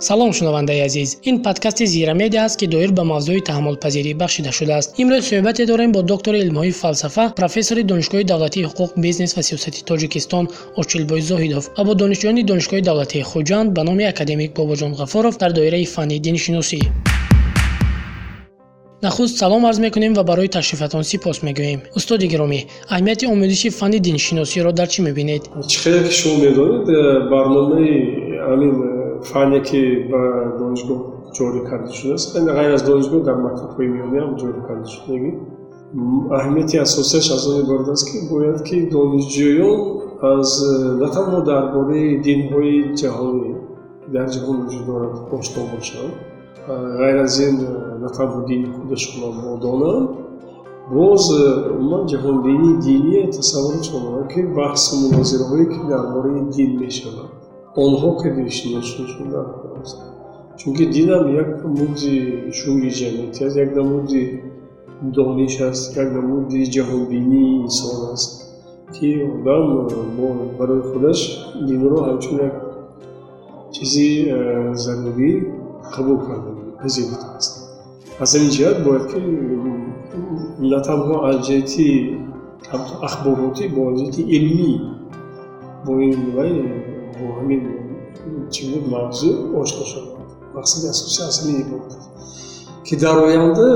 салом шунавандаи азиз. Ин подкасти зира медиа аст ки доир ба мавзӯи таҳаммулпазирӣ бахшида шудааст. Имрӯз суҳбате дорем бо доктори илмҳои фалсафа профессори донишгоҳи давлатии ҳуқуқ бизнес ва сиёсати тоҷикистон очилбой зоҳидов ва бо донишҷӯёни донишгоҳи давлатии хуҷанд ба номи академик бобоҷон ғафоров дар доираи фанни диншиносӣ нахуст салом арз мекунем ва барои ташрифатон сипос мегӯем. Устоди гиромӣ аҳамияти омӯзиши фанни диншиносиро дар чӣ мебинед? Чӣ қадар ки шумо медонед барномаи ҳамин фанне ки ба донишгоҳ ҷорӣ карда шудааст. Ғайр аз донишгоҳ дар мактабҳои миёниам ҷорӣ карда шудагӣ аҳамияти асосияш аз он иборат аст ки бояд ки донишҷӯён аз на танҳо дар бораи динҳои ҷаҳонӣ дар ҷаҳон вуҷуд дорад ошно бошанд. Ғайр аз ин на танҳо дини худашонро донанд боз умуман ҷаҳонбинии диние тасаввурот шонанд ки баҳсу мунозираҳое ки дар бораи дин мешавад онҳо қадишиношуда чунки динам як намуди шури ҷамъияти аст як намуди дониш аст як намуди ҷаҳонбинии инсон аст ки одам барои худаш динро ҳамчун як чизи зарурӣ қабул карда пазиридааст аз ҳамин ҷиҳат бояд ки на танҳо аз ҷиҳати ахборотӣ бо ҷиҳати илмӣ бо ин вай бо ҳамин чӣ буд мавзӯъ ошно шавад мақсади асосӣ аз ҳамин иборат ки дар оянда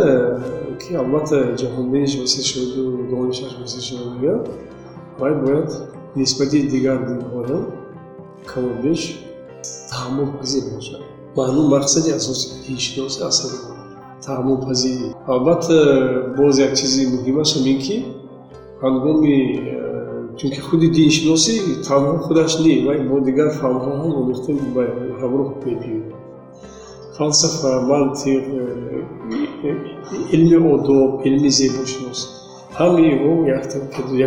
ки албатта ҷаҳонбиниш васеъ шуду донишаш васеъ шуда бигар вай бояд нисбати дигар динҳоям камобеш таҳаммулпазир бошад маънум мақсади асосии диншиносӣ аз ҳамин таҳаммулпазирӣ албатта боз як чизи муҳимаш ҳамин ки ҳангоми чунки худи диншиносӣ танҳо худаш не вай бо дигар фанҳо ҳам омӯхта ҳамроҳ мепиёд фалсафа мантиқ илми одоб илми зебошиносӣ ҳамаиҳо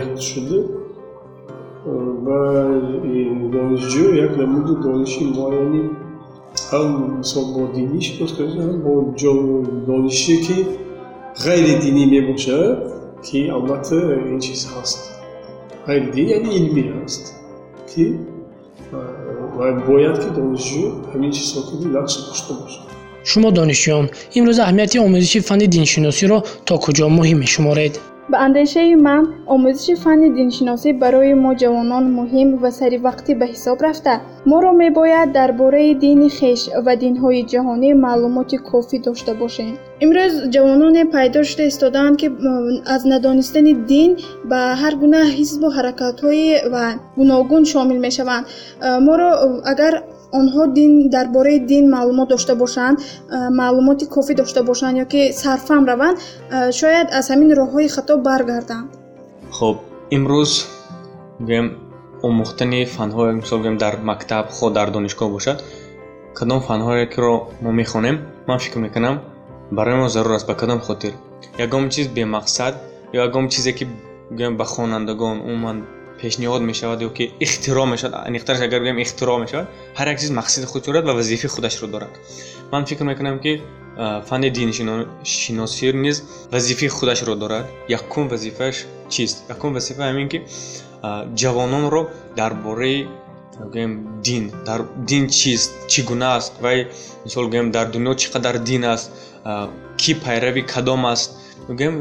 як шуда ва донишҷӯ як намуди дониши муайяни ҳам бо динӣ шинос карда ҳам бо донише ки ғайри динӣ мебошад ки албатта ин чиз ҳаст ғайри динӣ яъне илмӣ ҳаст ки бояд ки донишҷӯ ҳамин чизҳо ки нақш ошно бошад. Шумо донишҷӯён имрӯз аҳамияти омӯзиши фанни диншиносиро то куҷо муҳим мешуморед ба андешаи ман омӯзиши фанни диншиносӣ барои мо ҷавонон муҳим ва саривақтӣ ба ҳисоб рафта. Моро мебояд дар бораи дини хеш ва динҳои ҷаҳонӣ маълумоти кофӣ дошта бошем. Имрӯз ҷавононе пайдо шуда истодаанд ки аз надонистани дин ба ҳар гуна ҳизбу ҳаракатҳои ва гуногун шомил мешаванд. Моро агар онҳо дар бораи дин маълумот дошта бошанд маълумоти кофӣ дошта бошанд ё ки сарфаҳм раванд шояд аз ҳамин роҳҳои хато баргарданд. Хуб имрӯз гӯем омӯхтани фанҳое мисол гӯем дар мактаб хо дар донишгоҳ бошад кадом фанҳоеро мо мехонем ман фикр мекунам барои мо зарур аст ба кадом хотир. Ягон чиз бемақсад ё ягон чизе ки гӯем ба хонандагон умуман пешниҳод мешавад ё ки ихтироъ мешавад аниқтараш агар гӯем ихтироъ мешавад ҳар як чиз мақсади худшо дорад ва вазифаи худашро дорад ман фикр мекунам ки фанни диншиносӣ низ вазифаи худашро дорад якум вазифааш чист якум вазифа ҳамин ки ҷавононро дар бораи гӯем дин дар дин чист чӣ гуна аст вай мисол гӯем дар дунё чӣ қадар дин аст кӣ пайрави кадом аст гӯем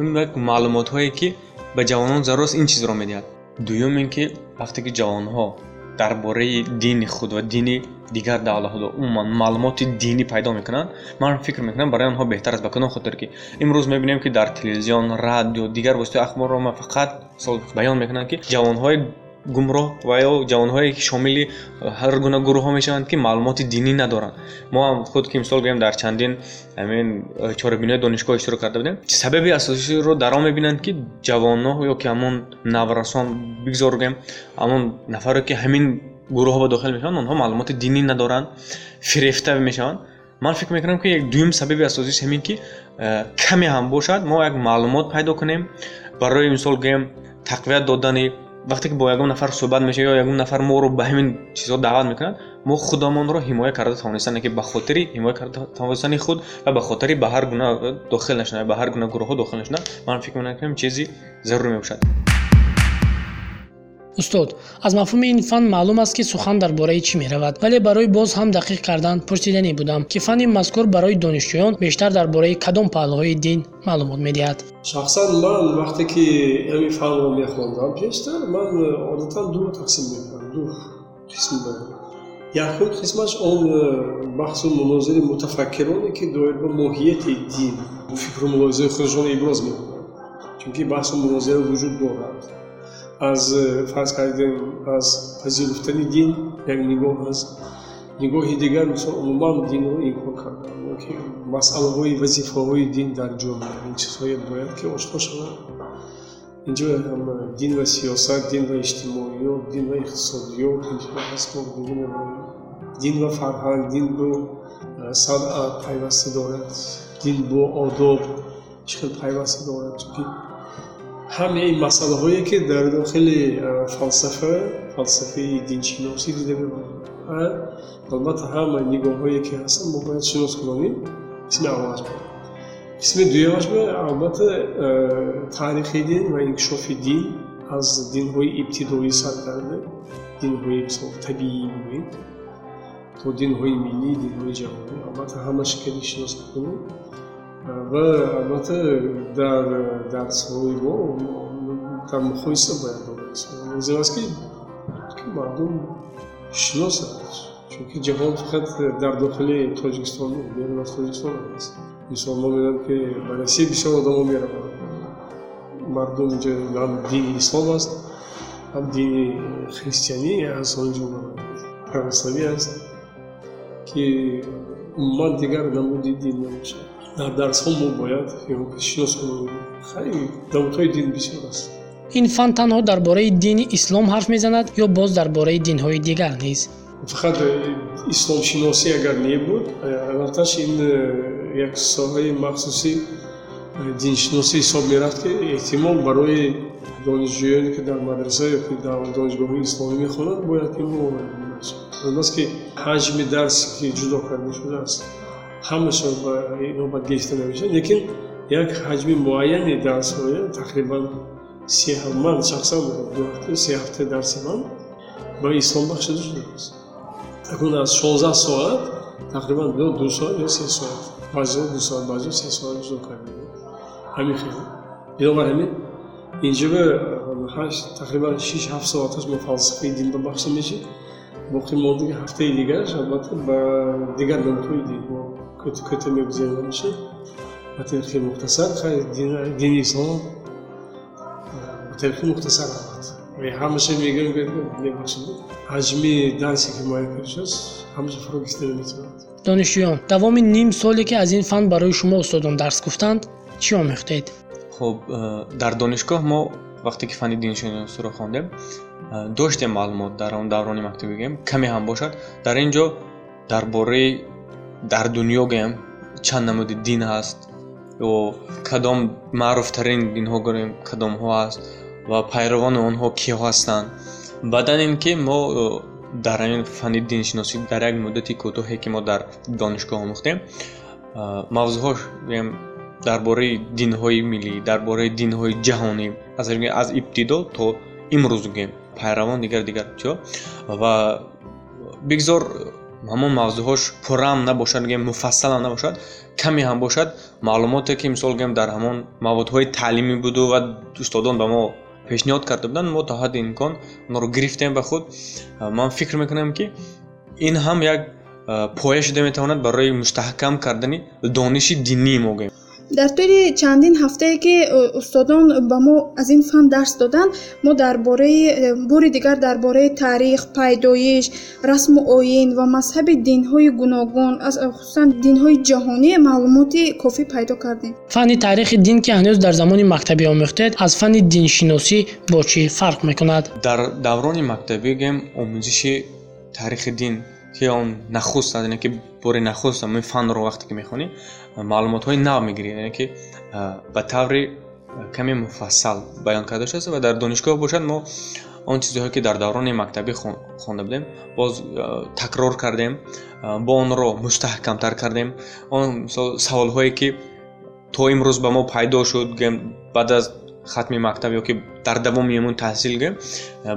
маълумотҳое ки ба ҷавонон зарур аст ин чизро медиҳад дуюм ин ки вақте ки ҷавонҳо дар бораи дини худ ва дини дигар давлатҳо умуман маълумоти динӣ пайдо мекунанд ман фикр мекунам барои онҳо беҳтар аст ба кадом хотир ки имрӯз мебинем ки дар телевизион радио дигар воситаи ахборро фақат баён мекунанд ки ҷавонҳои гумроҳ ва ё ҷавонҳое ки шомили ҳар гуна гурӯҳҳо мешаванд ки маълумоти динӣ надоранд. Мо ҳам худ ки мисол гӯем дар чандин ҳамин чорабинои донишгоҳ иштирок карда будем сабаби асосиро дар он мебинанд ки ҷавонҳо ё ки ҳамон наврасон бигзор гӯем ҳамон нафаре ки ҳамин гурӯҳҳо дохил мешаванд онҳо маълумоти динӣ надоранд фирефта мешаванд. Ман фикр мекунам ки як дуюм сабаби асосиш ҳамин ки каме ҳам бошад мо як маълумот пайдо кунем барои мисол гӯем тақвият додани вақте ки бо ягон нафар суҳбат мешавад ё ягон нафар моро ба ҳамин чизҳо даъват мекунад мо худамонро ҳимоя карда тавонистане ки ба хотири ҳимоя карда тавонистани худ ва ба хотири ба ҳар гуна дохил нашуда ба ҳар гуна гурӯҳҳо дохил нашуда ман фикр мекунам чизи зарур мебошад устод аз мафҳуми ин фан маълум аст ки сухан дар бораи чӣ меравад? Вале барои боз ҳам дақиқ кардан пурсиданӣ будам ки фанни мазкур барои донишҷӯён бештар дар бораи кадом паҳлӯҳои дин маълумот медиҳад. Шахсан ман вақте ки ҳамин фанро мехондам пештар ман одатан ду тақсим мекардам ду қисм якум қисмаш он баҳсу мунозири мутафаккироне ки доир ба моҳияти дин фикру мулоҳизаи худашон иброз мекунанд чунки баҳсу мунозира вуҷуд дорад аз фарз кардем аз пазируфтани дин як нигоҳ аст нигоҳи дигар мисол умуман динро инкор кардан ки масъалаҳои вазифаҳои дин дар ҷомеа ин чизҳое бояд ки ошкор шавад инҷо дин ва сиёсат дин ва иҷтимоиёт дин ва иқтисодиёт дин ва фарҳанг дин бо санъат пайвастӣ дорад. Дин бо одоб чӣ хел пайвастӣ дорад. Чунки ҳамаи масъалаҳое ки дар дохили фалсафа фалсафаи диншиносӣ дида мебарад албатта ҳама нигоҳҳое ки ҳастанд мо бояд шинос кунонем қисми аввалаш бо қисми дуюмаш бо албатта таърихи дин ва инкишофи дин аз динҳои ибтидоӣ сар карда динҳои мисол табиӣ мегӯем то динҳои миллӣ динҳои ҷаҳонӣ албатта ҳамаш хеле шинос бикунем ва албатта дар дарсҳои мо дар муқоиса бояд лозим аст ки мардум шиносад чунки ҷаҳон фақат дар дохили тоҷикистон берун аз тоҷикистон аст мисол мо медонем ки ба россия бисёр одамҳо мераванд мардум инҷа ҳам дини ислом аст ҳам дини христианӣ аз он ҷумла православӣ аст ки умуман дигар намуди дин мебошад дар дарсҳо мо бояд шинос кунем хайли намудҳои дин бисёр аст. Ин фан танҳо дар бораи дини ислом ҳарф мезанад ё боз дар бораи динҳои дигар низ? Фақат исломшиносӣ агар мебуд албатташ ин як соҳаи махсуси диншиносӣ ҳисоб мерафт ки эҳтимол барои донишҷӯёне ки дар мадраса ё ки дар донишгоҳҳои исломӣ мехонанд бояд ки аст ки ҳаҷми дарс ки ҷудо карда шудааст ҳамаша ба инобат гирифта намешавад. Лекин як ҳаҷми муайяни дарсҳое тақрибан ман шахсан се ҳафта дарси ман ба ислом бахшида шудааст акун аз шонздаҳ соат тақрибан ду соат ё се соат. Баъзеҳо ду соат баъзеҳо се соат ҷудо карда ҳамин хел бинобар ҳамин инҷоба тақрибан шиш ҳафт соаташ мо фалсафаи дин ба бахша мешид боқӣ мондagi ҳафтаи дигараш албатта ба дигар намудҳои дин кӯта мегузарем ҳамеша ба тариқи мухтасар дини ислом ба тариқи мухтасар албатта ҳамаша мегӯем мебахшад ҳаҷми дарсе ки муайян карда шудааст ҳамаша фуро гирифта наметавонад донишҷӯён давоми ним соле ки аз ин фан барои шумо устодон дарс гуфтанд чӣ омӯхтед хуб э, дар донишгоҳ мо вақте ки фанни диншиносиро хондем э, доштем маълумот дар он даврони мактабигем каме ҳам бошад. Дар ин ҷо дар бораи дар дунё гӯем чанд намуди дин ҳаст. Кадом маъруфтарин динҳо гӯем кадомҳо ҳаст ва пайравони онҳо киҳо ҳастанд. Баъдан ин ки мо дар ин фанни диншиносӣ дар як муддати кӯтоҳе ки мо дар донишгоҳ омӯхтем мавзӯъҳо гӯем дар бораи динҳои миллӣ дар бораи динҳои ҷаҳонӣ аз ибтидо то имрӯз гӯем пайравон дигар дигар чо ва бигзор ҳамон мавзӯъҳош пурраам набошад гӯем муфассалам набошад каме ҳам бошад. Маълумоте ки мисол гӯем дар ҳамон маводҳои таълимӣ буду ва устодон ба мо пешниҳод карда буданд мо то ҳадди имкон онро гирифтем ба худ. Ман фикр мекунам ки ин ҳам як поя шуда метавонад барои мустаҳкам кардани дониши динии мо гӯем дар тӯли чандин ҳафтае ки э, устодон ба мо аз ин фан дарс доданд мо дар бораи э, бори дигар дар бораи таърих пайдоиш расму оин ва мазҳаби динҳои гуногун э, хусусан динҳои ҷаҳонӣ маълумоти кофӣ пайдо кардем. Фанни таърихи дин ки ҳанӯз дар замони мактабӣ омӯхтед аз фанни диншиносӣ бо чӣ фарқ мекунад? Дар даврони мактабӣ гӯем омӯзиши таърихи дин ки он нахуст яъне ки бори нахуст ин фанро вақте ки мехонӣ маълумотҳои нав мегирӣ яъне ки ба таври каме муфассал баён карда шудааст ва дар донишгоҳ бошад мо он чизҳое ки дар даврони мактабӣ хонда будем боз такрор кардем бо онро мустаҳкамтар кардем. Он мисол саволҳое ки то имрӯз ба мо пайдо шуд баъд аз хатми мактаб ё ки дар давоми ҳамун таҳсил гӯем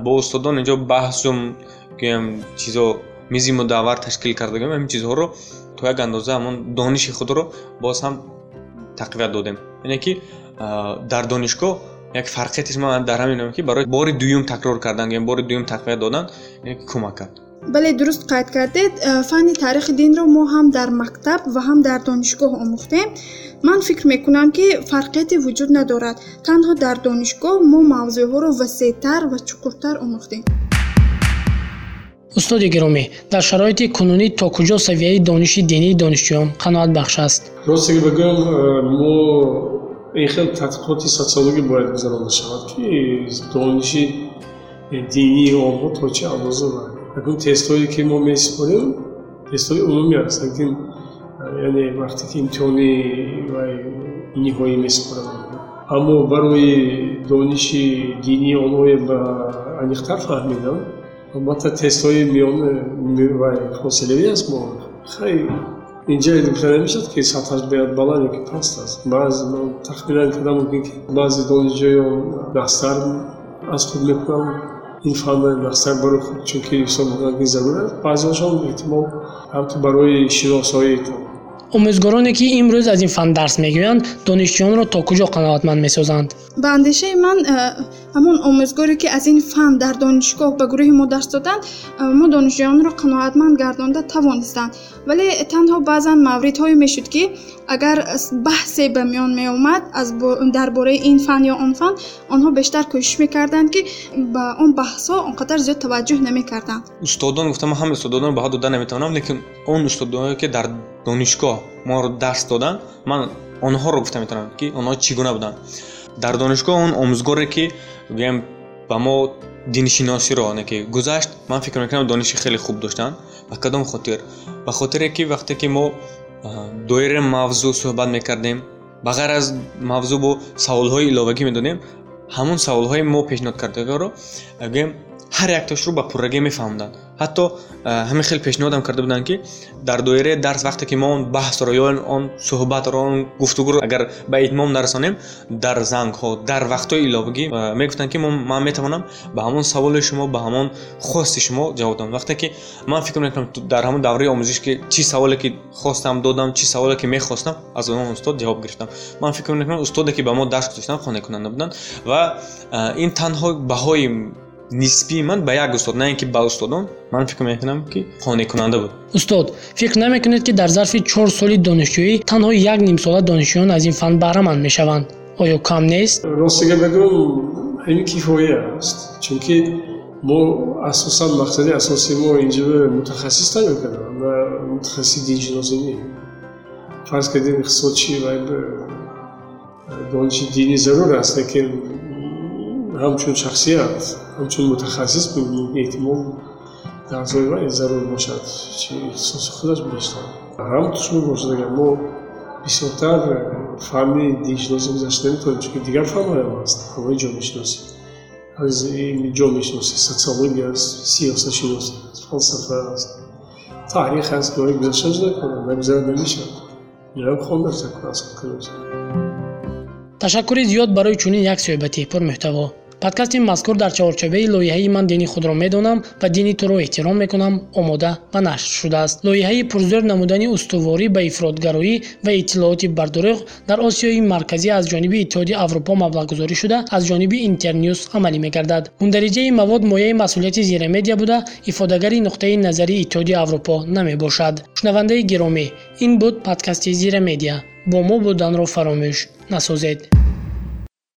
бо устодон инҷо баҳсу гӯем чизо мизи мудаввар ташкил карда гӯем ҳамин чизҳоро то як андоза ҳамон дониши худро боз ҳам тақвият додем. Яъне ки дар донишгоҳ як фарқиятиш ман дар ҳамин ки барои бори дуюм такрор кардан гӯем бори дуюм тақвият додан кӯмак кард. Бале дуруст қайд кардед? Фанни таърихи динро мо ҳам дар мактаб ва ҳам дар донишгоҳ омӯхтем. Ман фикр мекунам ки фарқияте вуҷуд надорад. Танҳо дар донишгоҳ мо мавзӯъҳоро васеътар ва чуқуртар омӯхтем устоди гиромӣ дар шароити кунунӣ то куҷо савияи дониши динии донишҷӯён қаноатбахш аст ростиге бигӯям мо ин хел тадқиқоти социологӣ бояд гузаронида шавад ки дониши динии онҳо то чӣ андоза акун тестҳое ки мо месупорем тестҳои умумӣ аст. Лекин яъне вақте ки имтиҳони ниҳоӣ месупорам аммо барои дониши динии онҳое ба аниқтар фаҳмидан албатта тестҳои миён ва фосилавӣ аст мо хай инҷа гуфта намешавад ки сатҳаш бояд баланд ё ки паст аст баъзе тахминан карда мумкин ки баъзе донишҷӯён дастар аз худ мекунанд ин фанна дастар барои худ чунки ҳисоб мекунанд ки зарур аст баъзеҳошон эҳтимол ҳамто барои шиносоӣ омӯзгороне ки имрӯз аз ин фан дарс мегӯянд донишҷӯёнро то куҷо қаноатманд месозанд? Ба андешаи ман э, ҳамон омӯзгоре ки аз ин фан дар донишгоҳ ба гурӯҳи мо дарс доданд э, мо донишҷӯёнро қаноатманд гардонда тавонистанд. Вале танҳо баъзан мавридҳое мешуд ки агар баҳсе ба миён меомад дар бораи ин фан ё он фан онҳо бештар кӯшиш мекарданд ки ба он баҳсҳо он қадар зиёд таваҷҷӯҳ намекарданд. Устодон гуфтам ҳам устодонро баҳо дода наметавонам лекин он устодоне ки дар донишгоҳ моро дарс доданд ман онҳоро гуфта метавонам ки онҳо чӣ гуна буданд дар донишгоҳ он омӯзгоре ки гӯем ба мо динишиносиро ки гузашт ман фикр мекунам дониши хеле хуб доштанд ба кадом хотир ба хотире ки вақте ки мо доираи мавзӯъ суҳбат мекардем ба ғайр аз мавзӯъ бо саволҳои иловагӣ медодем ҳамон саволҳои мо пешниҳод кардагоро гӯем ҳар яктошро ба пуррагӣ мефаҳмданд ҳатто ҳамин хел пешниҳодам карда буданд ки дар доираи дарс вақте ки мо он баҳсро ё он суҳбатро он гуфтугӯро агар ба итмом нарасонем дар зангҳо дар вақтҳои иловагӣ мегуфтанд ки ман метавонам ба ҳамон саволи шумо ба ҳамон хости шумо ҷавоб додам вақте ки ман фикр мекунам дар ҳамон давраи омӯзиш ки чӣ саволе ки хостам додам чӣ саволе ки мехостам аз он устод ҷавоб гирифтам. Ман фикр мекунам устоде ки ба мо дарс гузоштанд хонакунанда буданд ва ин танҳо баҳои нисбии ман ба як устод на ин ки ба устодон ман фикр мекунам ки қонеъкунанда буд. Устод фикр намекунед ки дар зарфи чор соли донишҷӯӣ танҳо як нимсола донишҷӯён аз ин фан баҳраманд мешаванд. Оё кам нест? Ростига бигӯм ҳамин кифоя аст чунки мо асосан мақсади асосии мо инҷо мутахассис тайёр кардам ва мутахассиси диншиносӣ не фарз кардем иқтисодчӣ ва дониши динӣ зарур аст лекин ҳамчун шахсият ҳамчун мутахассис эҳтимол дарзои вай зарур бошад чи ихтисоси худаш бештар ҳамтуш мебошад агар мо бисёртар фанни диншиносӣ гузашта наметавонем чунки дигар фанҳоям аст фанҳои ҷомеъшиносӣ аз ҷомеъшиносӣ социология аст сиёсатшиносӣ аст фалсафа аст таърих аст гоҳи гузашта ҷуда кунад нагузарад намешавад инам хонда аз худ кунад ташаккури зиёд барои чунин як суҳбати пурмуҳтаво подкасти мазкур дар чаҳорчабаи лоиҳаи ман дини худро медонам ва дини туро эҳтиром мекунам омода ва нашр шудааст. Лоиҳаи пурзӯр намудани устуворӣ ба ифротгароӣ ва иттилооти бардуруғ дар осиёи марказӣ аз ҷониби иттиҳоди аврупо маблағгузорӣ шуда аз ҷониби интернюс амалӣ мегардад. Мундариҷаи мавод мояи масъулияти зирамедия буда ифодагари нуқтаи назари иттиҳоди аврупо намебошад. Шунавандаи гиромӣ ин буд подкасти зирамедия. Бо мо буданро фаромӯш насозед